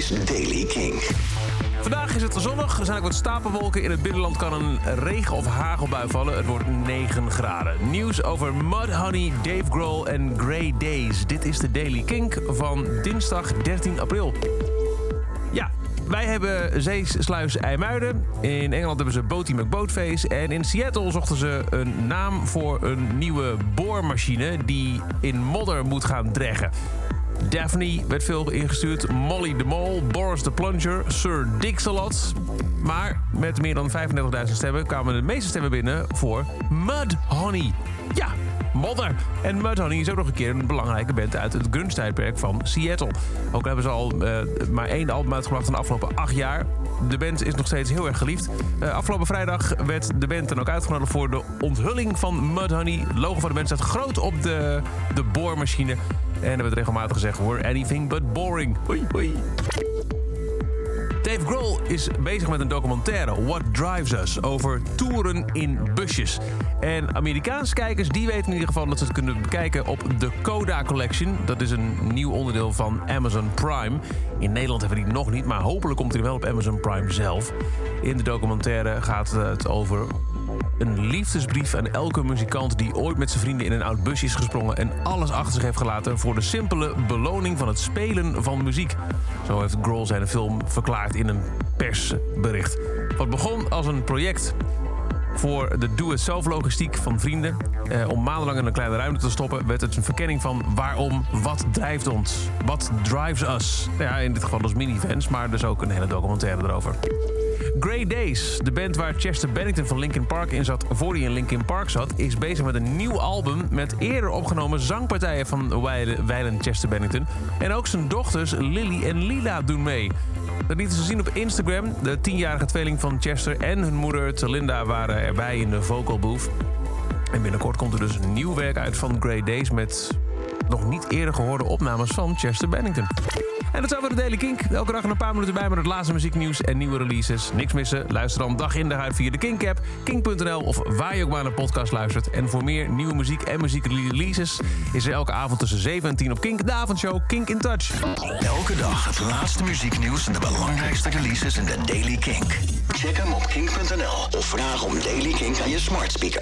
is Daily King. Vandaag is het zonnig, er zijn ook wat stapelwolken. In het binnenland kan een regen- of hagelbui vallen. Het wordt 9 graden. Nieuws over Mudhoney, Dave Grohl en Grey Days. Dit is de Daily Kink van dinsdag 13 april. Ja, wij hebben Zeesluis IJmuiden. In Engeland hebben ze Boaty McBoatface. En in Seattle zochten ze een naam voor een nieuwe boormachine... die in modder moet gaan dreggen. Daphne werd veel ingestuurd. Molly de Mol, Boris de Plunger, Sir Dixalot. Maar met meer dan 35.000 stemmen kwamen de meeste stemmen binnen voor Mudhoney. Ja, modder. En Mudhoney is ook nog een keer een belangrijke band uit het grunge-tijdperk van Seattle. Ook hebben ze al uh, maar één album uitgebracht in de afgelopen acht jaar. De band is nog steeds heel erg geliefd. Uh, afgelopen vrijdag werd de band dan ook uitgenodigd voor de onthulling van Mudhoney. Het logo van de band staat groot op de, de boormachine. En er werd regelmatig gezegd, we're anything but boring. Hoi, hoi. Dave Grohl is bezig met een documentaire, What Drives Us, over toeren in busjes. En Amerikaanse kijkers die weten in ieder geval dat ze het kunnen bekijken op de Coda Collection. Dat is een nieuw onderdeel van Amazon Prime. In Nederland hebben we die nog niet, maar hopelijk komt hij wel op Amazon Prime zelf. In de documentaire gaat het over een liefdesbrief aan elke muzikant die ooit met zijn vrienden in een oud busje is gesprongen en alles achter zich heeft gelaten voor de simpele beloning van het spelen van muziek. Zo heeft Grohl zijn film verklaard in een persbericht. Wat begon als een project voor de do-it-zelf logistiek van vrienden. Eh, om maandenlang in een kleine ruimte te stoppen, werd het een verkenning van waarom, wat drijft ons, wat drives us. Ja, in dit geval dus minivans, maar dus ook een hele documentaire erover. Grey Days, de band waar Chester Bennington van Linkin Park in zat voor hij in Linkin Park zat, is bezig met een nieuw album met eerder opgenomen zangpartijen van wijlen Chester Bennington. En ook zijn dochters Lily en Lila doen mee. Dat lieten ze zien op Instagram. De tienjarige tweeling van Chester en hun moeder Telinda waren erbij in de vocal booth. En binnenkort komt er dus nieuw werk uit van Grey Days met nog niet eerder gehoorde opnames van Chester Bennington. En dat zijn we de Daily Kink. Elke dag een paar minuten bij met het laatste muzieknieuws en nieuwe releases. Niks missen? Luister dan dag in dag uit via de Kink-app, kink.nl of waar je ook maar naar podcast luistert. En voor meer nieuwe muziek en muziekreleases is er elke avond tussen 7 en 10 op Kink, de avondshow Kink in Touch. Elke dag het laatste muzieknieuws en de belangrijkste releases in de Daily Kink. Check hem op kink.nl of vraag om Daily Kink aan je smart speaker.